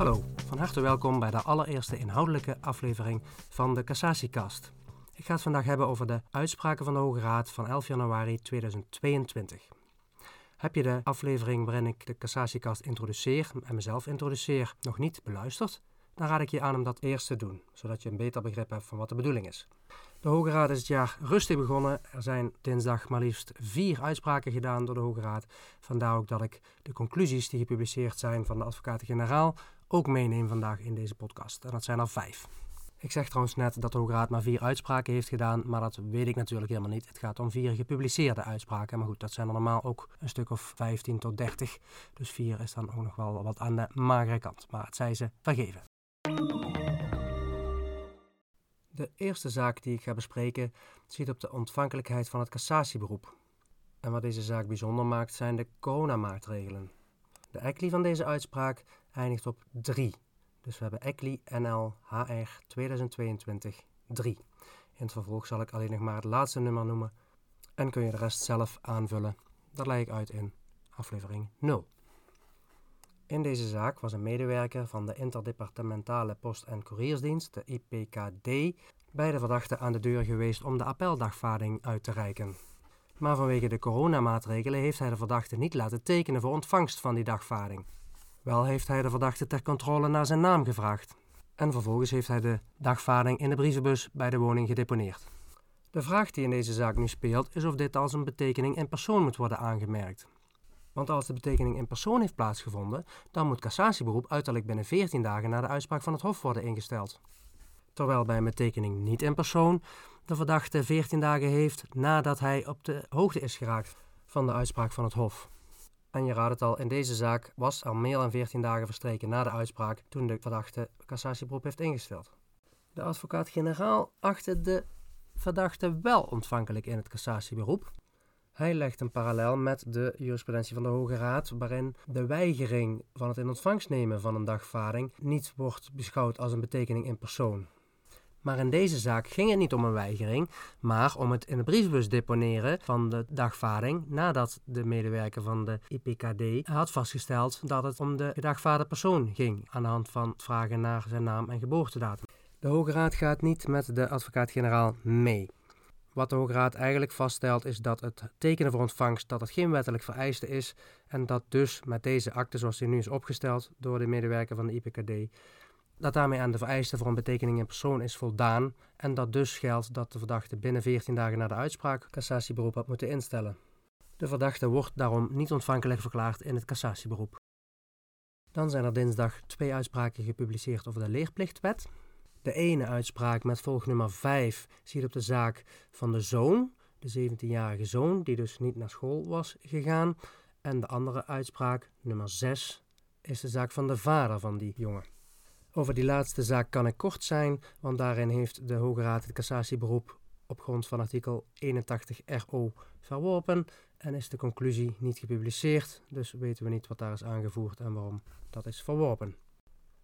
Hallo, van harte welkom bij de allereerste inhoudelijke aflevering van de Cassatiekast. Ik ga het vandaag hebben over de uitspraken van de Hoge Raad van 11 januari 2022. Heb je de aflevering waarin ik de Cassatiekast introduceer en mezelf introduceer nog niet beluisterd? Dan raad ik je aan om dat eerst te doen, zodat je een beter begrip hebt van wat de bedoeling is. De Hoge Raad is het jaar rustig begonnen. Er zijn dinsdag maar liefst vier uitspraken gedaan door de Hoge Raad. Vandaar ook dat ik de conclusies die gepubliceerd zijn van de advocaten-generaal ook meeneem vandaag in deze podcast. En dat zijn er vijf. Ik zeg trouwens net dat de Hoge Raad maar vier uitspraken heeft gedaan, maar dat weet ik natuurlijk helemaal niet. Het gaat om vier gepubliceerde uitspraken. Maar goed, dat zijn er normaal ook een stuk of 15 tot 30. Dus vier is dan ook nog wel wat aan de magere kant. Maar het zij ze vergeven. De eerste zaak die ik ga bespreken ziet op de ontvankelijkheid van het cassatieberoep. En wat deze zaak bijzonder maakt zijn de coronamaatregelen. De ECLI van deze uitspraak eindigt op 3. Dus we hebben ECLI NL HR 2022 3. In het vervolg zal ik alleen nog maar het laatste nummer noemen en kun je de rest zelf aanvullen. Dat leg ik uit in aflevering 0. In deze zaak was een medewerker van de Interdepartementale Post- en Couriersdienst, de IPKD, bij de verdachte aan de deur geweest om de appeldagvaarding uit te reiken. Maar vanwege de coronamaatregelen heeft hij de verdachte niet laten tekenen voor ontvangst van die dagvaarding. Wel heeft hij de verdachte ter controle naar zijn naam gevraagd. En vervolgens heeft hij de dagvaarding in de brievenbus bij de woning gedeponeerd. De vraag die in deze zaak nu speelt is of dit als een betekening in persoon moet worden aangemerkt. Want als de betekening in persoon heeft plaatsgevonden, dan moet cassatieberoep uiterlijk binnen 14 dagen na de uitspraak van het Hof worden ingesteld. Terwijl bij een betekening niet in persoon de verdachte 14 dagen heeft nadat hij op de hoogte is geraakt van de uitspraak van het Hof. En je raadt het al, in deze zaak was al meer dan 14 dagen verstreken na de uitspraak toen de verdachte cassatieberoep heeft ingesteld. De advocaat-generaal achtte de verdachte wel ontvankelijk in het cassatieberoep. Hij legt een parallel met de jurisprudentie van de Hoge Raad, waarin de weigering van het in ontvangst nemen van een dagvaarding niet wordt beschouwd als een betekening in persoon. Maar in deze zaak ging het niet om een weigering, maar om het in de brievenbus deponeren van de dagvaarding nadat de medewerker van de IPKD had vastgesteld dat het om de gedagvaarde persoon ging aan de hand van vragen naar zijn naam en geboortedatum. De Hoge Raad gaat niet met de advocaat-generaal mee. Wat de Hoge Raad eigenlijk vaststelt is dat het tekenen voor ontvangst dat het geen wettelijk vereiste is en dat dus met deze akte zoals die nu is opgesteld door de medewerker van de IPKD dat daarmee aan de vereisten voor een betekening in persoon is voldaan en dat dus geldt dat de verdachte binnen 14 dagen na de uitspraak cassatieberoep had moeten instellen. De verdachte wordt daarom niet ontvankelijk verklaard in het cassatieberoep. Dan zijn er dinsdag twee uitspraken gepubliceerd over de leerplichtwet. De ene uitspraak met volgnummer 5 ziet op de zaak van de zoon, de 17-jarige zoon, die dus niet naar school was gegaan. En de andere uitspraak, nummer 6, is de zaak van de vader van die jongen. Over die laatste zaak kan ik kort zijn, want daarin heeft de Hoge Raad het cassatieberoep op grond van artikel 81 RO verworpen en is de conclusie niet gepubliceerd, dus weten we niet wat daar is aangevoerd en waarom dat is verworpen.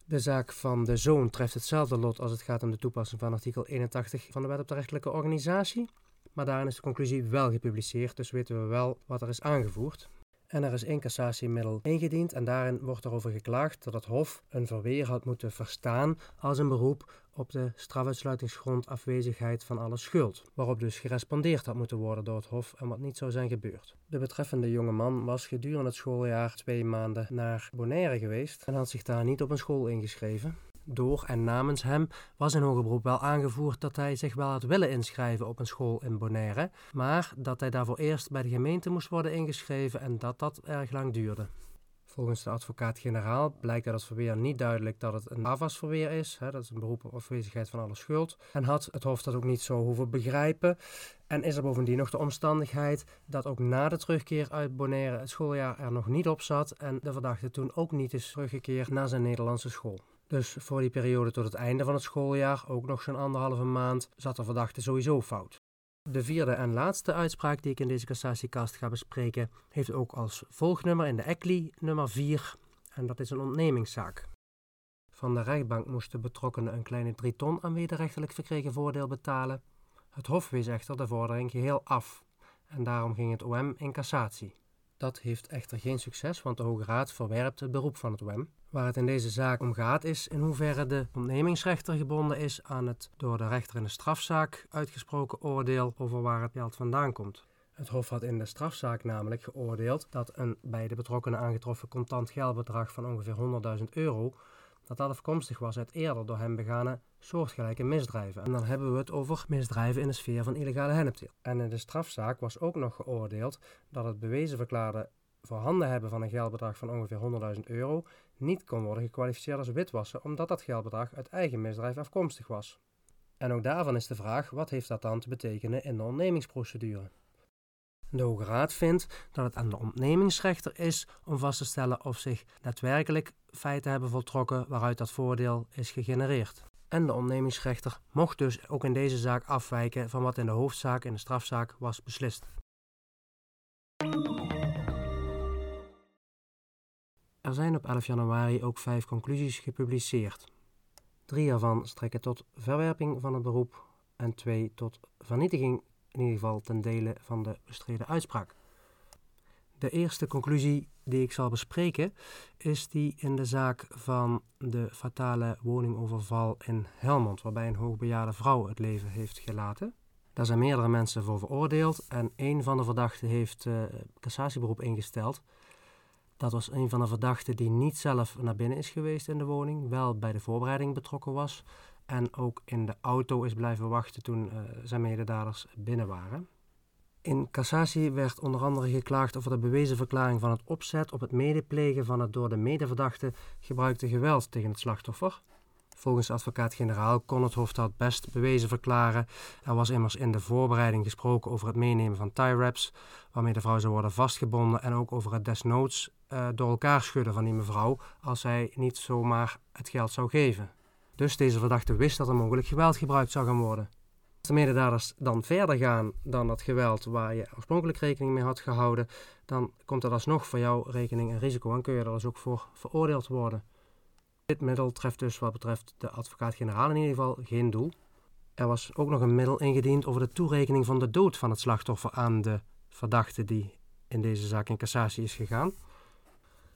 De zaak van de zoon treft hetzelfde lot als het gaat om de toepassing van artikel 81 van de Wet op de Rechtelijke Organisatie, maar daarin is de conclusie wel gepubliceerd, dus weten we wel wat er is aangevoerd. En er is één cassatiemiddel ingediend en daarin wordt erover geklaagd dat het Hof een verweer had moeten verstaan als een beroep op de strafuitsluitingsgrond afwezigheid van alle schuld, waarop dus gerespondeerd had moeten worden door het Hof en wat niet zou zijn gebeurd. De betreffende jonge man was gedurende het schooljaar twee maanden naar Bonaire geweest en had zich daar niet op een school ingeschreven door en namens hem was in hoger beroep wel aangevoerd dat hij zich wel had willen inschrijven op een school in Bonaire, maar dat hij daarvoor eerst bij de gemeente moest worden ingeschreven en dat dat erg lang duurde. Volgens de advocaat-generaal blijkt uit het verweer niet duidelijk dat het een AVAS-verweer is, hè, dat is een beroep op afwezigheid van alle schuld, en had het Hof dat ook niet zo hoeven begrijpen. En is er bovendien nog de omstandigheid dat ook na de terugkeer uit Bonaire het schooljaar er nog niet op zat en de verdachte toen ook niet is teruggekeerd naar zijn Nederlandse school. Dus voor die periode tot het einde van het schooljaar, ook nog zo'n anderhalve maand, zat de verdachte sowieso fout. De vierde en laatste uitspraak die ik in deze cassatiekast ga bespreken, heeft ook als volgnummer in de ECLI nummer 4 en dat is een ontnemingszaak. Van de rechtbank moest de betrokkenen een kleine 3 ton aan wederrechtelijk verkregen voordeel betalen. Het Hof wees echter de vordering geheel af en daarom ging het OM in cassatie. Dat heeft echter geen succes, want de Hoge Raad verwerpt het beroep van het OM. Waar het in deze zaak om gaat is in hoeverre de ontnemingsrechter gebonden is aan het door de rechter in de strafzaak uitgesproken oordeel over waar het geld vandaan komt. Het Hof had in de strafzaak namelijk geoordeeld dat een bij de betrokkenen aangetroffen contant geldbedrag van ongeveer 100.000 euro dat dat afkomstig was uit eerder door hem begane soortgelijke misdrijven. En dan hebben we het over misdrijven in de sfeer van illegale hennepteelt. En in de strafzaak was ook nog geoordeeld dat het bewezen verklaarde voorhanden hebben van een geldbedrag van ongeveer 100.000 euro niet kon worden gekwalificeerd als witwassen, omdat dat geldbedrag uit eigen misdrijf afkomstig was. En ook daarvan is de vraag: wat heeft dat dan te betekenen in de ontnemingsprocedure? De Hoge Raad vindt dat het aan de ontnemingsrechter is om vast te stellen of zich daadwerkelijk feiten hebben voltrokken waaruit dat voordeel is gegenereerd. En de ontnemingsrechter mocht dus ook in deze zaak afwijken van wat in de hoofdzaak in de strafzaak was beslist. Er zijn op 11 januari ook vijf conclusies gepubliceerd. Drie ervan strekken tot verwerping van het beroep en twee tot vernietiging in ieder geval ten dele van de bestreden uitspraak. De eerste conclusie die ik zal bespreken is die in de zaak van de fatale woningoverval in Helmond, waarbij een hoogbejaarde vrouw het leven heeft gelaten. Daar zijn meerdere mensen voor veroordeeld en een van de verdachten heeft uh, cassatieberoep ingesteld. Dat was een van de verdachten die niet zelf naar binnen is geweest in de woning, wel bij de voorbereiding betrokken was en ook in de auto is blijven wachten toen uh, zijn mededaders binnen waren. In cassatie werd onder andere geklaagd over de bewezen verklaring van het opzet op het medeplegen van het door de medeverdachte gebruikte geweld tegen het slachtoffer. Volgens advocaat-generaal kon het Hof dat best bewezen verklaren. Er was immers in de voorbereiding gesproken over het meenemen van tie wraps, waarmee de vrouw zou worden vastgebonden, en ook over het desnoods uh, door elkaar schudden van die mevrouw als zij niet zomaar het geld zou geven. Dus deze verdachte wist dat er mogelijk geweld gebruikt zou gaan worden. De mededaders dan verder gaan dan dat geweld waar je oorspronkelijk rekening mee had gehouden, dan komt er alsnog voor jouw rekening een risico en kun je er dus ook voor veroordeeld worden. Dit middel treft dus wat betreft de advocaat-generaal in ieder geval geen doel. Er was ook nog een middel ingediend over de toerekening van de dood van het slachtoffer aan de verdachte die in deze zaak in cassatie is gegaan.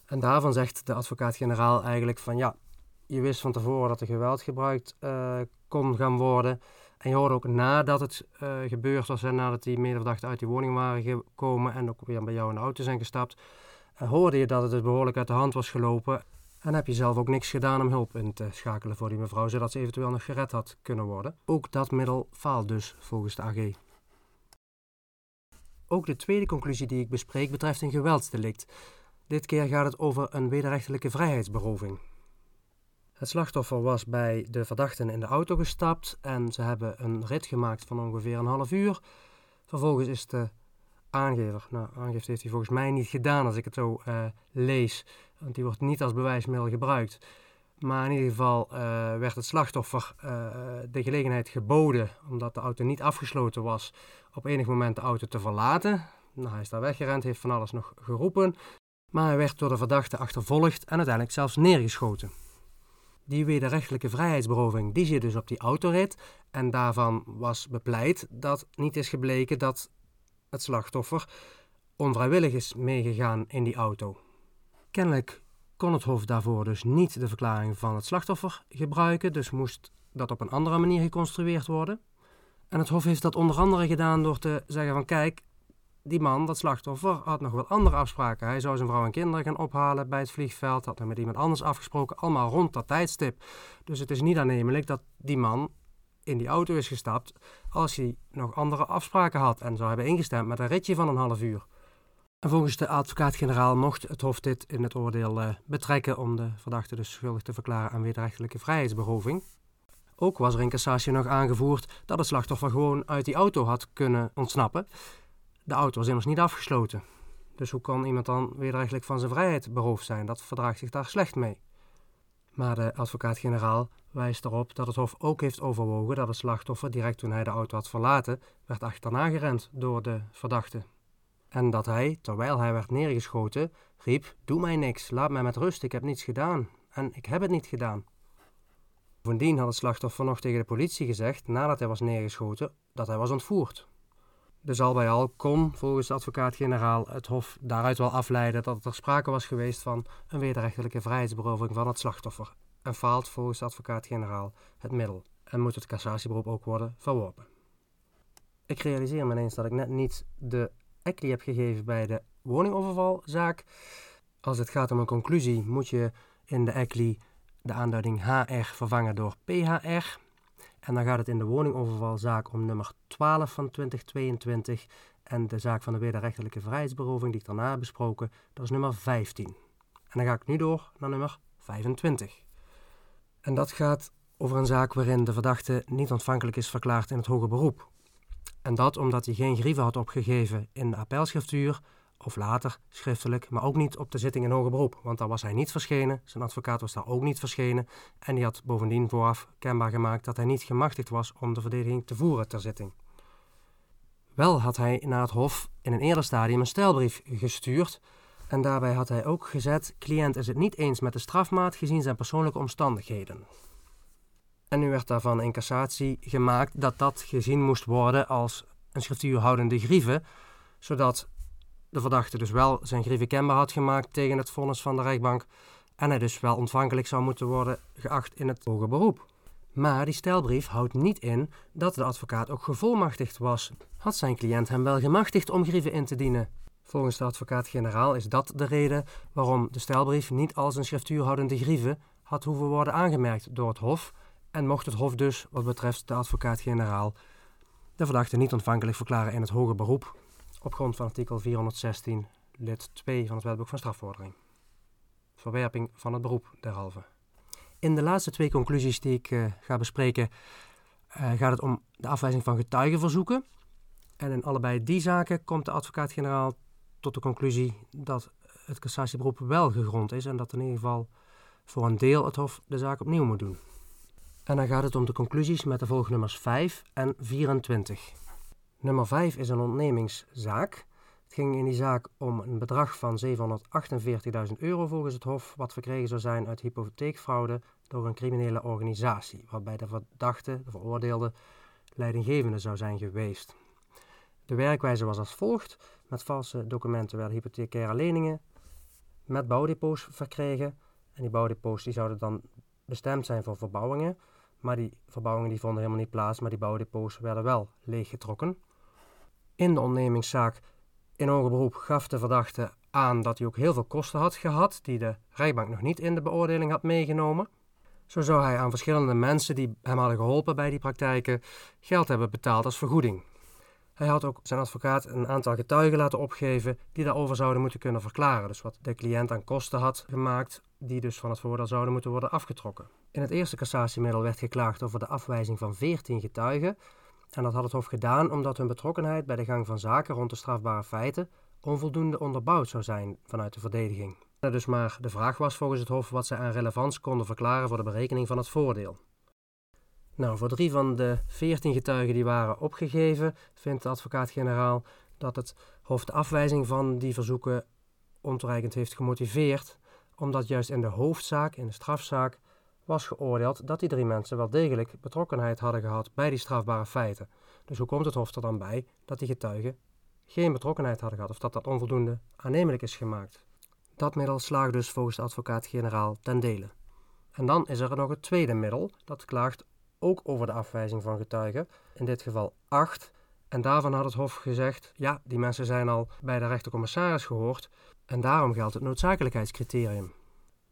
En daarvan zegt de advocaat-generaal eigenlijk van ja, je wist van tevoren dat er geweld gebruikt uh, kon gaan worden. En je hoorde ook nadat het uh, gebeurd was en nadat die medeverdachten uit die woning waren gekomen en ook weer bij jou in de auto zijn gestapt, uh, hoorde je dat het dus behoorlijk uit de hand was gelopen. En heb je zelf ook niks gedaan om hulp in te schakelen voor die mevrouw, zodat ze eventueel nog gered had kunnen worden. Ook dat middel faalt dus volgens de AG. Ook de tweede conclusie die ik bespreek betreft een geweldsdelict. Dit keer gaat het over een wederrechtelijke vrijheidsberoving. Het slachtoffer was bij de verdachten in de auto gestapt en ze hebben een rit gemaakt van ongeveer een half uur. Vervolgens is de aangever, nou aangifte heeft hij volgens mij niet gedaan als ik het zo uh, lees, want die wordt niet als bewijsmiddel gebruikt. Maar in ieder geval uh, werd het slachtoffer uh, de gelegenheid geboden, omdat de auto niet afgesloten was, op enig moment de auto te verlaten. Nou, hij is daar weggerend, heeft van alles nog geroepen, maar hij werd door de verdachte achtervolgd en uiteindelijk zelfs neergeschoten die wederrechtelijke vrijheidsberoving, die zit dus op die autorit. En daarvan was bepleit dat niet is gebleken dat het slachtoffer onvrijwillig is meegegaan in die auto. Kennelijk kon het Hof daarvoor dus niet de verklaring van het slachtoffer gebruiken, dus moest dat op een andere manier geconstrueerd worden. En het Hof heeft dat onder andere gedaan door te zeggen van kijk, die man, dat slachtoffer, had nog wel andere afspraken. Hij zou zijn vrouw en kinderen gaan ophalen bij het vliegveld, had hij met iemand anders afgesproken, allemaal rond dat tijdstip. Dus het is niet aannemelijk dat die man in die auto is gestapt als hij nog andere afspraken had en zou hebben ingestemd met een ritje van een half uur. En volgens de advocaat-generaal mocht het Hof dit in het oordeel uh, betrekken om de verdachte dus schuldig te verklaren aan wederrechtelijke vrijheidsberoving. Ook was er in cassatie nog aangevoerd dat het slachtoffer gewoon uit die auto had kunnen ontsnappen. De auto was immers niet afgesloten. Dus hoe kan iemand dan wederrechtelijk van zijn vrijheid beroofd zijn? Dat verdraagt zich daar slecht mee. Maar de advocaat-generaal wijst erop dat het Hof ook heeft overwogen dat het slachtoffer direct toen hij de auto had verlaten, werd achterna gerend door de verdachte. En dat hij, terwijl hij werd neergeschoten, riep: Doe mij niks, laat mij met rust, ik heb niets gedaan. En ik heb het niet gedaan. Bovendien had het slachtoffer nog tegen de politie gezegd, nadat hij was neergeschoten, dat hij was ontvoerd. Dus al bij al kon volgens de advocaat-generaal het Hof daaruit wel afleiden dat er sprake was geweest van een wederrechtelijke vrijheidsberoving van het slachtoffer. En faalt volgens de advocaat-generaal het middel en moet het cassatieberoep ook worden verworpen. Ik realiseer me ineens dat ik net niet de ECLI heb gegeven bij de woningovervalzaak. Als het gaat om een conclusie moet je in de ECLI de aanduiding HR vervangen door PHR. En dan gaat het in de woningovervalzaak om nummer 12 van 2022. En de zaak van de wederrechtelijke vrijheidsberoving die ik daarna heb besproken, dat is nummer 15. En dan ga ik nu door naar nummer 25. En dat gaat over een zaak waarin de verdachte niet ontvankelijk is verklaard in het hoger beroep. En dat omdat hij geen grieven had opgegeven in de appelschriftuur of later schriftelijk, maar ook niet op de zitting in hoger beroep, want daar was hij niet verschenen, zijn advocaat was daar ook niet verschenen en die had bovendien vooraf kenbaar gemaakt dat hij niet gemachtigd was om de verdediging te voeren ter zitting. Wel had hij naar het Hof in een eerder stadium een stelbrief gestuurd en daarbij had hij ook gezet: cliënt is het niet eens met de strafmaat gezien zijn persoonlijke omstandigheden. En nu werd daarvan in cassatie gemaakt dat dat gezien moest worden als een schriftuurhoudende grieve, zodat de verdachte dus wel zijn grieven kenbaar had gemaakt tegen het vonnis van de rechtbank en hij dus wel ontvankelijk zou moeten worden geacht in het hoger beroep. Maar die stelbrief houdt niet in dat de advocaat ook gevolmachtigd was. Had zijn cliënt hem wel gemachtigd om grieven in te dienen? Volgens de advocaat-generaal is dat de reden waarom de stelbrief niet als een schriftuurhoudende grieve had hoeven worden aangemerkt door het Hof en mocht het Hof dus, wat betreft de advocaat-generaal, de verdachte niet ontvankelijk verklaren in het hoger beroep op grond van artikel 416 lid 2 van het wetboek van strafvordering. Verwerping van het beroep derhalve. In de laatste twee conclusies die ik uh, ga bespreken uh, gaat het om de afwijzing van getuigenverzoeken. En in allebei die zaken komt de advocaat-generaal tot de conclusie dat het cassatieberoep wel gegrond is en dat in ieder geval voor een deel het Hof de zaak opnieuw moet doen. En dan gaat het om de conclusies met de volgnummers 5 en 24. Nummer 5 is een ontnemingszaak. Het ging in die zaak om een bedrag van 748.000 euro volgens het Hof, wat verkregen zou zijn uit hypotheekfraude door een criminele organisatie, waarbij de verdachte, de veroordeelde, leidinggevende zou zijn geweest. De werkwijze was als volgt: met valse documenten werden hypothecaire leningen met bouwdepots verkregen. En die bouwdepots die zouden dan bestemd zijn voor verbouwingen. Maar die verbouwingen die vonden helemaal niet plaats, maar die bouwdepots werden wel leeggetrokken. In de ondernemingszaak in hoger beroep gaf de verdachte aan dat hij ook heel veel kosten had gehad, die de rechtbank nog niet in de beoordeling had meegenomen. Zo zou hij aan verschillende mensen die hem hadden geholpen bij die praktijken geld hebben betaald als vergoeding. Hij had ook zijn advocaat een aantal getuigen laten opgeven die daarover zouden moeten kunnen verklaren. Dus wat de cliënt aan kosten had gemaakt, die dus van het voordeel zouden moeten worden afgetrokken. In het eerste cassatiemiddel werd geklaagd over de afwijzing van 14 getuigen. En dat had het Hof gedaan omdat hun betrokkenheid bij de gang van zaken rond de strafbare feiten onvoldoende onderbouwd zou zijn vanuit de verdediging. Dus maar de vraag was volgens het Hof wat zij aan relevans konden verklaren voor de berekening van het voordeel. Nou, voor drie van de veertien getuigen die waren opgegeven, vindt de advocaat-generaal dat het Hof de afwijzing van die verzoeken ontoereikend heeft gemotiveerd, omdat juist in de hoofdzaak, in de strafzaak, was geoordeeld dat die drie mensen wel degelijk betrokkenheid hadden gehad bij die strafbare feiten. Dus hoe komt het Hof er dan bij dat die getuigen geen betrokkenheid hadden gehad of dat dat onvoldoende aannemelijk is gemaakt? Dat middel slaagt dus volgens de advocaat-generaal ten dele. En dan is er nog het tweede middel, dat klaagt ook over de afwijzing van getuigen, in dit geval acht. En daarvan had het Hof gezegd: ja, die mensen zijn al bij de rechtercommissaris gehoord en daarom geldt het noodzakelijkheidscriterium.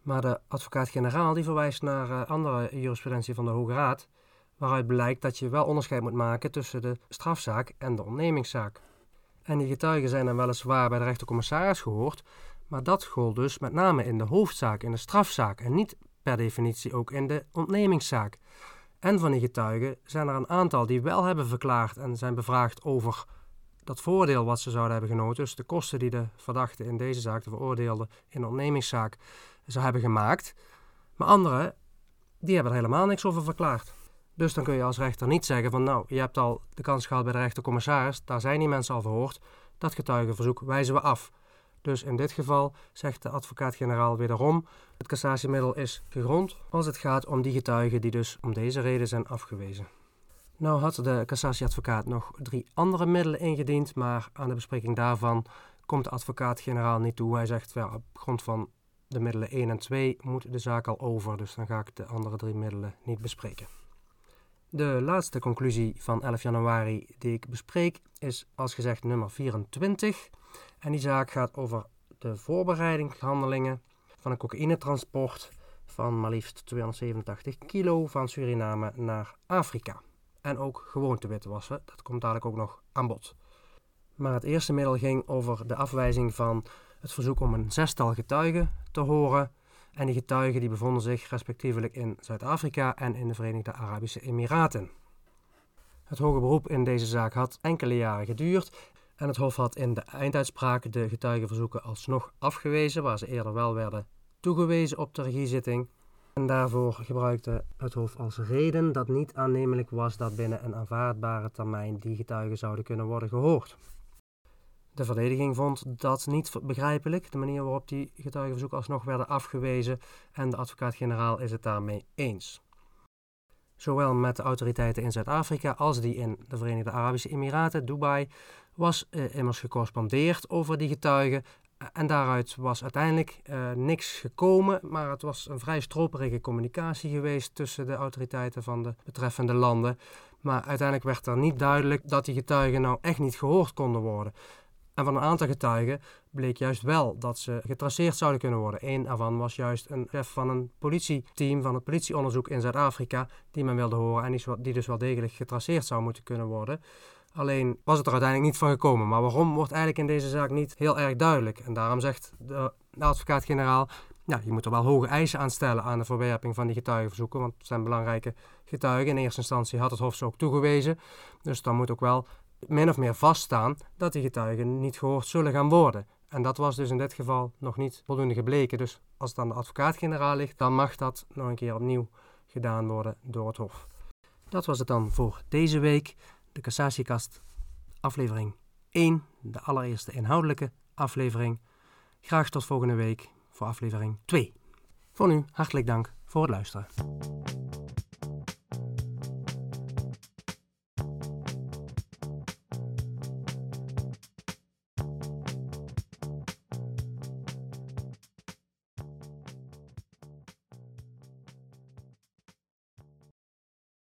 Maar de advocaat-generaal die verwijst naar uh, andere jurisprudentie van de Hoge Raad, waaruit blijkt dat je wel onderscheid moet maken tussen de strafzaak en de ondernemingszaak. En die getuigen zijn dan weliswaar bij de rechtercommissaris gehoord, maar dat gold dus met name in de hoofdzaak, in de strafzaak en niet per definitie ook in de ontnemingszaak. En van die getuigen zijn er een aantal die wel hebben verklaard en zijn bevraagd over dat voordeel wat ze zouden hebben genoten, dus de kosten die de verdachte in deze zaak, de veroordeelde in de ondernemingszaak, zou hebben gemaakt. Maar anderen, die hebben er helemaal niks over verklaard. Dus dan kun je als rechter niet zeggen van nou, je hebt al de kans gehad bij de rechtercommissaris, daar zijn die mensen al verhoord, dat getuigenverzoek wijzen we af. Dus in dit geval zegt de advocaat-generaal wederom: het cassatiemiddel is gegrond als het gaat om die getuigen die dus om deze reden zijn afgewezen. Nou had de cassatieadvocaat nog drie andere middelen ingediend, maar aan de bespreking daarvan komt de advocaat-generaal niet toe. Hij zegt, ja, op grond van de middelen 1 en 2 moet de zaak al over, dus dan ga ik de andere drie middelen niet bespreken. De laatste conclusie van 11 januari die ik bespreek is als gezegd nummer 24. En die zaak gaat over de voorbereidingshandelingen van een cocaïnetransport van maar liefst 287 kilo van Suriname naar Afrika. En ook gewoon te witwassen, dat komt dadelijk ook nog aan bod. Maar het eerste middel ging over de afwijzing van het verzoek om een zestal getuigen te horen. En die getuigen die bevonden zich respectievelijk in Zuid-Afrika en in de Verenigde Arabische Emiraten. Het hoge beroep in deze zaak had enkele jaren geduurd en het Hof had in de einduitspraak de getuigenverzoeken alsnog afgewezen, waar ze eerder wel werden toegewezen op de regiezitting. En daarvoor gebruikte het Hof als reden dat niet aannemelijk was dat binnen een aanvaardbare termijn die getuigen zouden kunnen worden gehoord. De verdediging vond dat niet begrijpelijk, de manier waarop die getuigenverzoeken alsnog werden afgewezen, en de advocaat-generaal is het daarmee eens. Zowel met de autoriteiten in Zuid-Afrika als die in de Verenigde Arabische Emiraten, Dubai, was eh, immers gecorrespondeerd over die getuigen. En daaruit was uiteindelijk uh, niks gekomen, maar het was een vrij stroperige communicatie geweest tussen de autoriteiten van de betreffende landen. Maar uiteindelijk werd er niet duidelijk dat die getuigen nou echt niet gehoord konden worden. En van een aantal getuigen bleek juist wel dat ze getraceerd zouden kunnen worden. Eén daarvan was juist een chef van een politieteam, van het politieonderzoek in Zuid-Afrika, die men wilde horen en die dus wel degelijk getraceerd zou moeten kunnen worden. Alleen was het er uiteindelijk niet van gekomen. Maar waarom wordt eigenlijk in deze zaak niet heel erg duidelijk. En daarom zegt de, advocaat-generaal, ja, je moet er wel hoge eisen aan stellen aan de verwerping van die getuigenverzoeken, want het zijn belangrijke getuigen. In eerste instantie had het Hof ze ook toegewezen. Dus dan moet ook wel min of meer vaststaan dat die getuigen niet gehoord zullen gaan worden. En dat was dus in dit geval nog niet voldoende gebleken. Dus als het aan de advocaat-generaal ligt, dan mag dat nog een keer opnieuw gedaan worden door het Hof. Dat was het dan voor deze week. De Cassatiekast, aflevering 1, de allereerste inhoudelijke aflevering. Graag tot volgende week voor aflevering 2. Voor nu hartelijk dank voor het luisteren.